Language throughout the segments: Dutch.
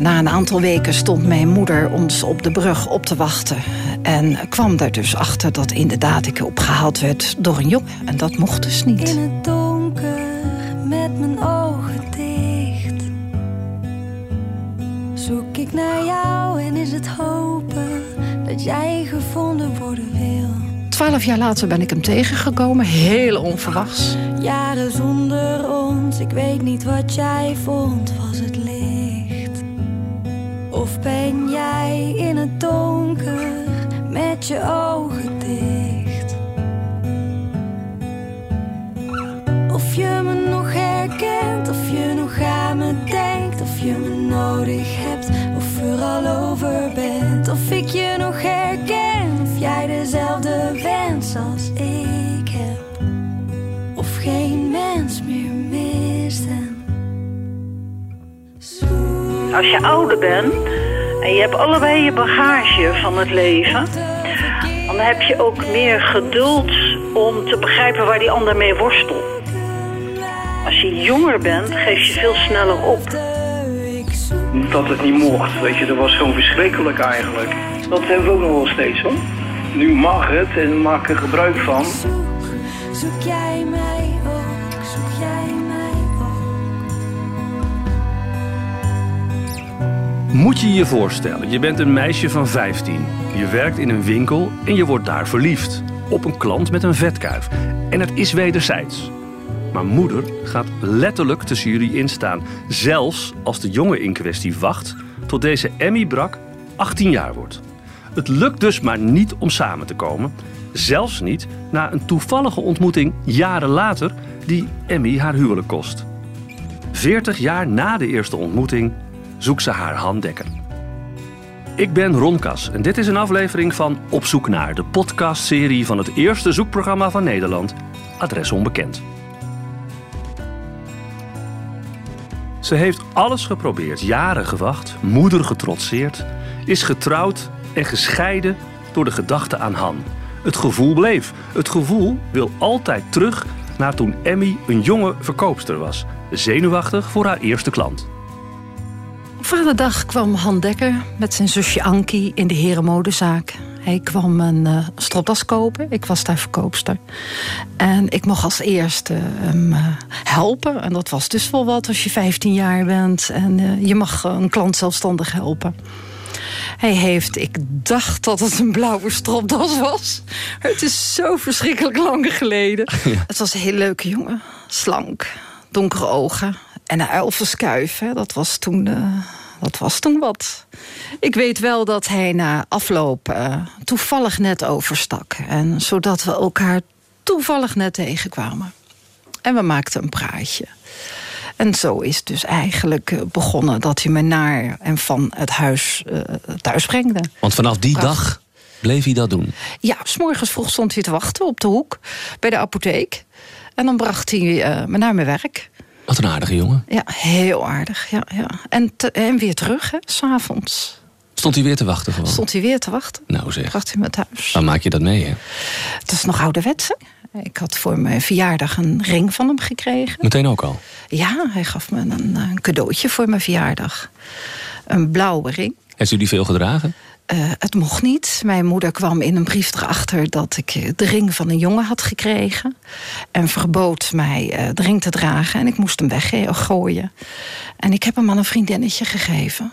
Na een aantal weken stond mijn moeder ons op de brug op te wachten. En kwam er dus achter dat inderdaad ik opgehaald werd door een jongen. En dat mocht dus niet. In het donker met mijn ogen dicht. Zoek ik naar jou en is het hopen dat jij gevonden worden wil. Twaalf jaar later ben ik hem tegengekomen, heel onverwachts. Jaren zonder ons, ik weet niet wat jij vond, was het licht? Ben jij in het donker met je ogen dicht? Of je me nog herkent, of je nog aan me denkt, of je me nodig hebt, of er al over bent, of ik je nog herken, of jij dezelfde wens als ik heb, of geen mens meer mist Als je ouder bent en je hebt allebei je bagage van het leven, dan heb je ook meer geduld om te begrijpen waar die ander mee worstelt. Als je jonger bent, geef je veel sneller op. Dat het niet mocht, weet je, dat was gewoon verschrikkelijk eigenlijk. Dat hebben we ook nog wel steeds hoor. Nu mag het en maak er gebruik van. Zoek jij mij Moet je je voorstellen, je bent een meisje van 15. Je werkt in een winkel en je wordt daar verliefd. Op een klant met een vetkuif. En het is wederzijds. Maar moeder gaat letterlijk tussen jullie instaan. Zelfs als de jongen in kwestie wacht tot deze Emmy Brak 18 jaar wordt. Het lukt dus maar niet om samen te komen. Zelfs niet na een toevallige ontmoeting jaren later die Emmy haar huwelijk kost. 40 jaar na de eerste ontmoeting zoekt ze haar handdekker. Ik ben Ron Kas en dit is een aflevering van Op zoek naar, de podcastserie van het eerste zoekprogramma van Nederland, Adres Onbekend. Ze heeft alles geprobeerd, jaren gewacht, moeder getrotseerd, is getrouwd en gescheiden door de gedachte aan Han. Het gevoel bleef. Het gevoel wil altijd terug naar toen Emmy een jonge verkoopster was, zenuwachtig voor haar eerste klant. Vaderdag kwam Han Dekker met zijn zusje Ankie in de herenmodezaak. Hij kwam een uh, stropdas kopen. Ik was daar verkoopster. En ik mocht als eerste hem uh, helpen. En dat was dus wel wat als je 15 jaar bent. En uh, je mag een klant zelfstandig helpen. Hij heeft, ik dacht dat het een blauwe stropdas was. Het is zo verschrikkelijk lang geleden. Ja. Het was een heel leuke jongen. Slank, donkere ogen. En een uilverskuif, hè. dat was toen... Dat was toen wat. Ik weet wel dat hij na afloop uh, toevallig net overstak. En zodat we elkaar toevallig net tegenkwamen. En we maakten een praatje. En zo is het dus eigenlijk begonnen dat hij me naar en van het huis uh, thuis brengde. Want vanaf die dag bleef hij dat doen? Ja, s morgens vroeg stond hij te wachten op de hoek bij de apotheek. En dan bracht hij uh, me naar mijn werk. Wat een aardige jongen. Ja, heel aardig. Ja, ja. En, te, en weer terug, hè, s'avonds. Stond hij weer te wachten gewoon? Stond hij weer te wachten. Nou zeg. Bracht hij me thuis. Dan maak je dat mee, hè? Het is nog ouderwets, Ik had voor mijn verjaardag een ring van hem gekregen. Meteen ook al? Ja, hij gaf me een, een cadeautje voor mijn verjaardag. Een blauwe ring. Heeft u die veel gedragen? Uh, het mocht niet. Mijn moeder kwam in een brief erachter dat ik de ring van een jongen had gekregen. En verbood mij uh, de ring te dragen. En ik moest hem weggooien. En ik heb hem aan een vriendinnetje gegeven.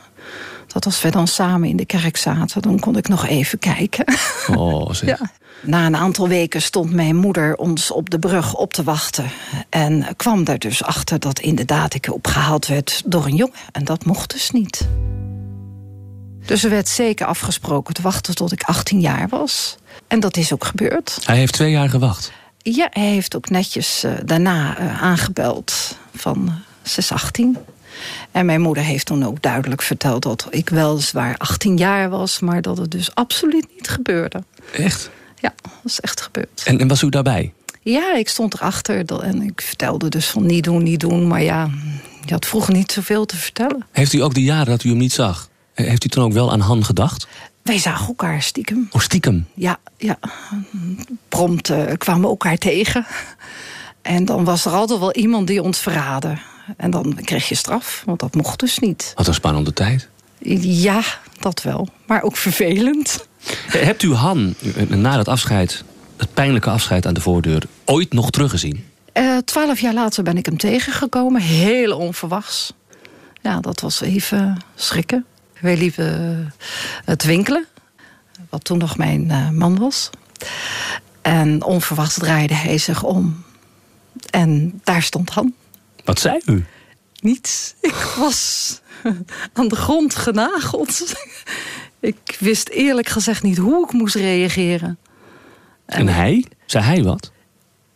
Dat als we dan samen in de kerk zaten, dan kon ik nog even kijken. Oh, zeg. Ja. Na een aantal weken stond mijn moeder ons op de brug op te wachten. En kwam daar dus achter dat inderdaad ik opgehaald werd door een jongen. En dat mocht dus niet. Dus er werd zeker afgesproken te wachten tot ik 18 jaar was. En dat is ook gebeurd. Hij heeft twee jaar gewacht? Ja, hij heeft ook netjes uh, daarna uh, aangebeld van uh, 6, 18. En mijn moeder heeft toen ook duidelijk verteld dat ik weliswaar 18 jaar was... maar dat het dus absoluut niet gebeurde. Echt? Ja, dat is echt gebeurd. En, en was u daarbij? Ja, ik stond erachter en ik vertelde dus van niet doen, niet doen. Maar ja, je had vroeger niet zoveel te vertellen. Heeft u ook die jaren dat u hem niet zag? Heeft u toen ook wel aan Han gedacht? Wij zagen elkaar stiekem. Oh, stiekem? Ja, ja. Prompt uh, kwamen we elkaar tegen. En dan was er altijd wel iemand die ons verraadde. En dan kreeg je straf, want dat mocht dus niet. Wat een spannende tijd. Ja, dat wel. Maar ook vervelend. Eh, Hebt u Han eh, na dat afscheid, het pijnlijke afscheid aan de voordeur, ooit nog teruggezien? Eh, Twaalf jaar later ben ik hem tegengekomen. Heel onverwachts. Ja, dat was even schrikken. Wij liepen het winkelen. Wat toen nog mijn eh, man was. En onverwachts draaide hij zich om. En daar stond Han. Wat zei u? Niets. Ik was aan de grond genageld. Ik wist eerlijk gezegd niet hoe ik moest reageren. En hij? Zei hij wat?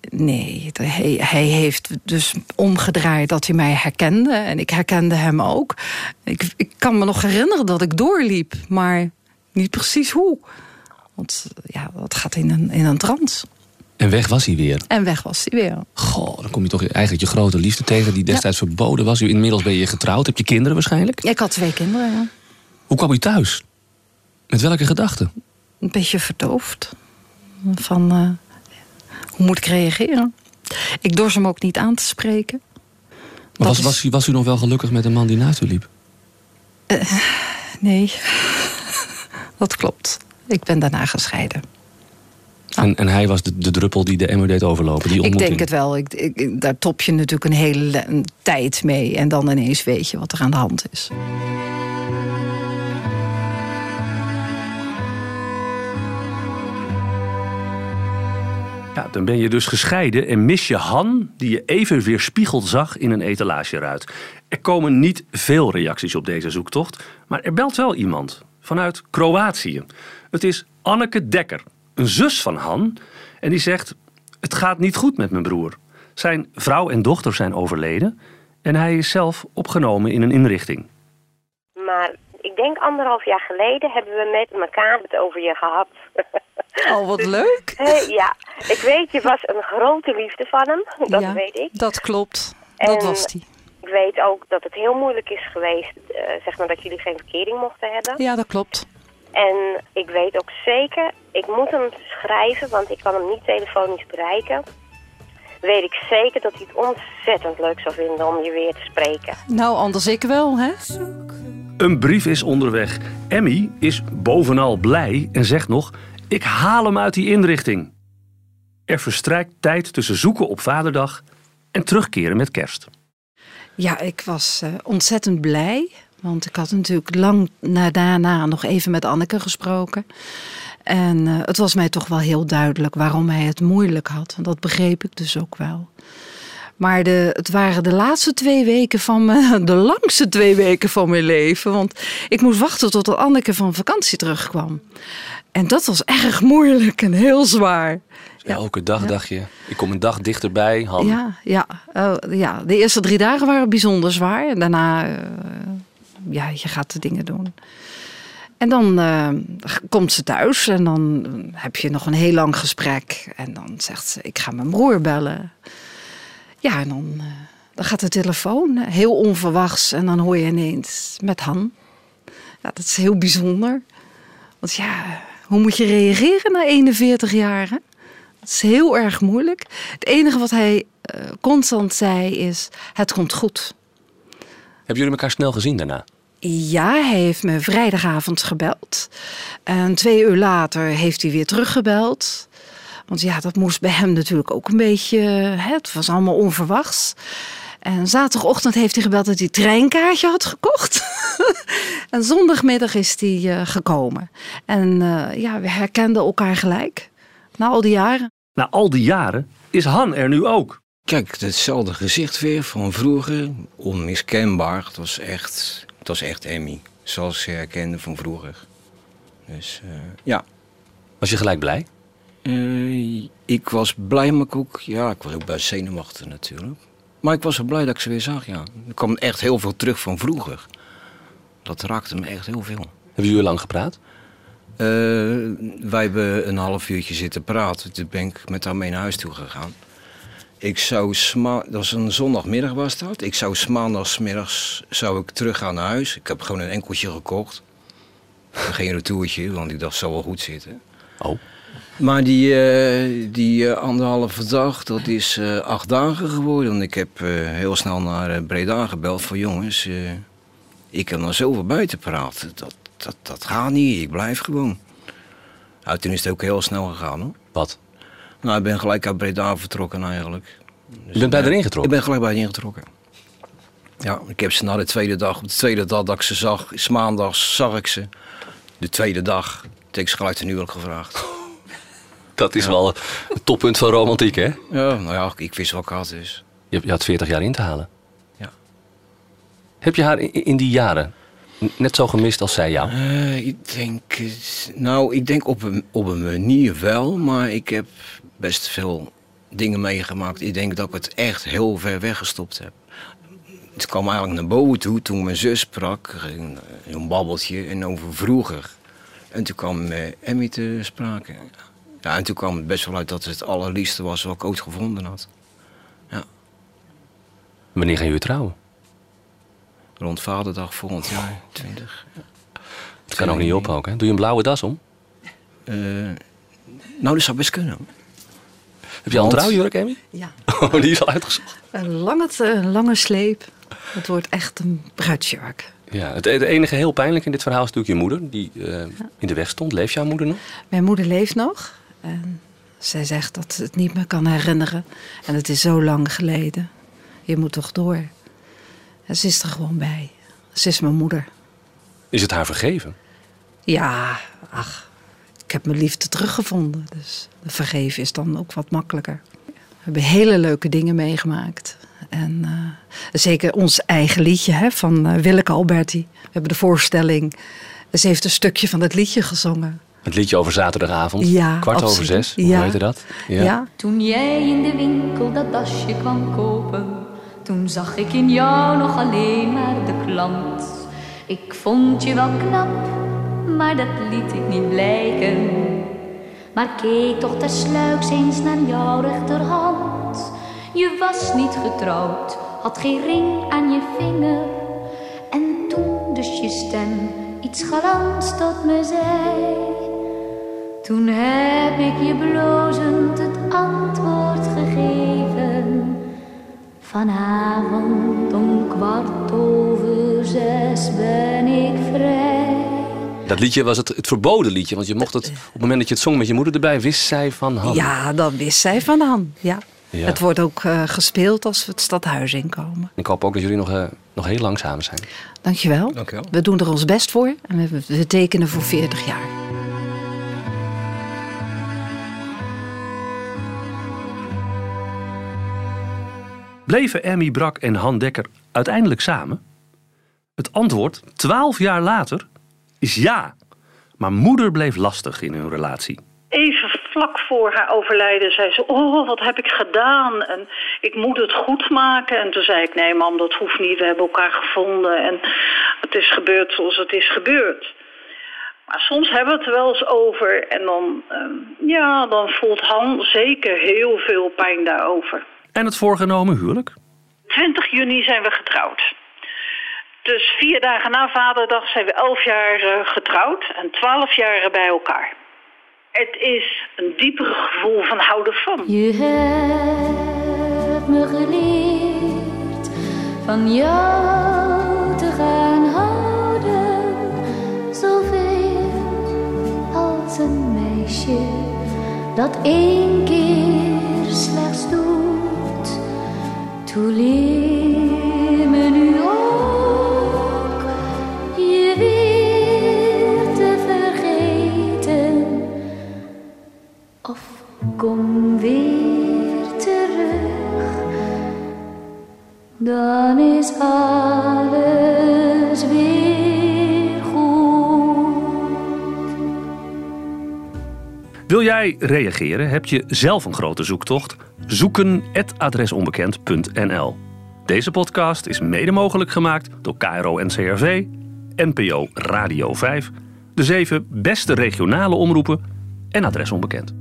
Nee, hij heeft dus omgedraaid dat hij mij herkende. En ik herkende hem ook. Ik, ik kan me nog herinneren dat ik doorliep, maar niet precies hoe. Want ja, dat gaat in een, in een trance. En weg was hij weer. En weg was hij weer. Goh, dan kom je toch eigenlijk je grote liefde tegen... die destijds verboden was. U, inmiddels ben je getrouwd. Heb je kinderen waarschijnlijk? Ik had twee kinderen, ja. Hoe kwam u thuis? Met welke gedachten? een beetje verdoofd. Van, eh, hoe moet ik reageren? Ik dorst hem ook niet aan te spreken. Maar was, is- was, u, was u nog wel gelukkig met een man die naast u liep? Nee, dat klopt. Ik ben daarna gescheiden. En, en hij was de, de druppel die de emmer deed overlopen. Die Ik ontmoeting. denk het wel. Ik, ik, daar top je natuurlijk een hele een tijd mee. En dan ineens weet je wat er aan de hand is. Dan ben je dus gescheiden en mis je Han, die je even weerspiegeld zag in een etalageruit. Er komen niet veel reacties op deze zoektocht, maar er belt wel iemand vanuit Kroatië. Het is Anneke Dekker, een zus van Han, en die zegt: Het gaat niet goed met mijn broer. Zijn vrouw en dochter zijn overleden en hij is zelf opgenomen in een inrichting. Maar ik denk anderhalf jaar geleden hebben we met elkaar het over je gehad. Oh, wat leuk. Eh, ja, ik weet, je was een grote liefde van hem. Dat Ja, weet ik. Dat klopt. Dat En- was die. Ik weet ook dat het heel moeilijk is geweest, eh, zeg maar, dat jullie geen verkering mochten hebben. Ja, dat klopt. En ik weet ook zeker, ik moet hem schrijven, want ik kan hem niet telefonisch bereiken. Weet ik zeker dat hij het ontzettend leuk zou vinden om je weer te spreken. Nou, anders ik wel, hè? Een brief is onderweg. Emmy is bovenal blij en zegt nog: Ik haal hem uit die inrichting. Er verstrijkt tijd tussen zoeken op Vaderdag en terugkeren met Kerst. Ja, ik was eh, ontzettend blij. Want ik had natuurlijk lang na, daarna nog even met Anneke gesproken. En eh, het was mij toch wel heel duidelijk waarom hij het moeilijk had. Dat begreep ik dus ook wel. Maar de, het waren de laatste twee weken van mijn, de langste twee weken van mijn leven. Want ik moest wachten tot Anneke van vakantie terugkwam. En dat was erg moeilijk en heel zwaar. Ja, elke dag dacht je, ik kom een dag dichterbij. Han. Ja, ja, oh, ja, de eerste drie dagen waren bijzonder zwaar. En daarna, eh, ja, je gaat de dingen doen. En dan eh, komt ze thuis en dan heb je nog een heel lang gesprek. En dan zegt ze, ik ga mijn broer bellen. Ja, en dan, eh, dan gaat de telefoon, eh, heel onverwachts. En dan hoor je ineens met Han. Ja, dat is heel bijzonder. Want ja, hoe moet je reageren na 41 jaar? Hè? Het is heel erg moeilijk. Het enige wat hij eh, constant zei is: Het komt goed. Hebben jullie elkaar snel gezien daarna? Ja, hij heeft me vrijdagavond gebeld. En twee uur later heeft hij weer teruggebeld. Want ja, dat moest bij hem natuurlijk ook een beetje. Hè, het was allemaal onverwachts. En zaterdagochtend heeft hij gebeld dat hij een treinkaartje had gekocht. en zondagmiddag is hij eh, gekomen. En eh, ja, we herkenden elkaar gelijk. Na al die jaren. Na al die jaren is Han er nu ook. Kijk, hetzelfde gezicht weer van vroeger. Onmiskenbaar. Het was echt, het was echt Emmy. Zoals ze herkende van vroeger. Dus eh, ja. Was je gelijk blij? Eh, ik was blij, maar ik ook... Ja, ik was ook best zenuwachtig natuurlijk. Maar ik was wel blij dat ik ze weer zag, ja. Er kwam echt heel veel terug van vroeger. Dat raakte me echt heel veel. Hebben jullie lang gepraat? Eh, wij hebben een half uurtje zitten praten. Toen ben ik met haar mee naar huis toe gegaan. Ik zou sma dat was een zondagmiddag was dat. Ik zou maandagsmiddags zou ik teruggaan naar huis. Ik heb gewoon een enkeltje gekocht. Geen retourtje, want ik dacht, zou wel goed zitten. Oh. Maar die, eh, die eh, anderhalve dag, dat is eh, acht dagen geworden. En ik heb heel snel naar Breda gebeld van jongens, Ik kan er zoveel buiten praten. Dat, dat, dat gaat niet. Ik blijf gewoon. Nou, toen is het ook heel snel gegaan hoor. Wat? Nou, ik ben gelijk uit Breda vertrokken eigenlijk. Dus Je bent bij erin getrokken? Ik ben gelijk bij erin getrokken. Ja, ik heb ze na de tweede dag, op de tweede dag dat ik ze zag, is maandags zag ik ze. De tweede dag, heb ik ze gelijk ten huwelijk gevraagd. Dat is wel het toppunt van romantiek, hè? Ja, nou ja, ik wist wat ik had dus. Je, je had 40 jaar in te halen. Ja. Heb je haar in, in die jaren net zo gemist als zij jou? Eh, ik denk, eh, nou, ik denk op een, op een manier wel, maar ik heb best veel dingen meegemaakt. Ik denk dat ik het echt heel ver weggestopt heb. Het kwam eigenlijk naar boven toe toen mijn zus sprak, een, een babbeltje en over vroeger. En toen kwam eh, Emmy te sprake. Ja, en toen kwam het best wel uit dat het het allerliefste was wat ik ooit gevonden had. Wanneer gaan jullie trouwen? Rond Vaderdag volgend jaar, 20. Het kan ook niet op ook, hè? Doe je een blauwe das om? Eh, nou, dat zou best kunnen. Heb je al een trouwjurk, Emmy? Ja. Oh, die is al uitgezocht. Een lange, een lange sleep. Het wordt echt een bruidsjurk. Ja, het, het enige heel pijnlijk in dit verhaal is natuurlijk je moeder, die eh, in de weg stond. Leeft jouw moeder nog? Mijn moeder leeft nog. En zij zegt dat ze het niet meer kan herinneren. En het is zo lang geleden. Je moet toch door. En ze is er gewoon bij. Ze is mijn moeder. Is het haar vergeven? Ja, ach. Ik heb mijn liefde teruggevonden. Dus vergeven is dan ook wat makkelijker. We hebben hele leuke dingen meegemaakt. En eh, zeker ons eigen liedje hè, van eh, Willeke Alberti. We hebben de voorstelling. Ze heeft een stukje van het liedje gezongen. Het liedje over zaterdagavond, Ja, kwart over zes. Hoe Ja. heette dat? Ja. Toen jij in de winkel dat dasje kwam kopen, toen zag ik in jou nog alleen maar de klant. Ik vond je wel knap, maar dat liet ik niet blijken. Maar keek toch tersluiks eens naar jouw rechterhand. Je was niet getrouwd, had geen ring aan je vinger. En toen dus je stem iets galants tot me zei. Toen heb ik je blozend het antwoord gegeven. Vanavond om kwart over zes ben ik vrij. Dat liedje was het, het verboden liedje, want je mocht het op het moment dat je het zong met je moeder erbij, wist zij van hand. Ja, dan wist zij van Han. Ja. Ja. Het wordt ook eh, gespeeld als we het stadhuis inkomen. Ik hoop ook dat jullie nog, eh, nog heel lang samen zijn. Dankjewel. Dankjewel. We doen er ons best voor en we, we tekenen voor 40 jaar. Bleven Emmy Brak en Han Dekker uiteindelijk samen? Het antwoord, twaalf jaar later, is ja. Maar moeder bleef lastig in hun relatie. Even vlak voor haar overlijden zei ze: Oh, wat heb ik gedaan? En ik moet het goed maken. En toen zei ik: Nee, mam, dat hoeft niet. We hebben elkaar gevonden. En het is gebeurd zoals het is gebeurd. Maar soms hebben we het er wel eens over. En dan, ehm, ja, dan voelt Han zeker heel veel pijn daarover. En het voorgenomen huwelijk? 20 juni zijn we getrouwd. Dus vier dagen na Vaderdag zijn we elf jaar getrouwd en twaalf jaar bij elkaar. Het is een dieper gevoel van houden van. Je hebt me geleerd van jou te gaan houden. Zoveel als een meisje dat één keer slechts doet. Toe leer Wil jij reageren? Heb je zelf een grote zoektocht? Zoeken@adresonbekend.nl. Deze podcast is mede mogelijk gemaakt door KRO NCRV, NPO Radio 5, de zeven beste regionale omroepen en Adres Onbekend.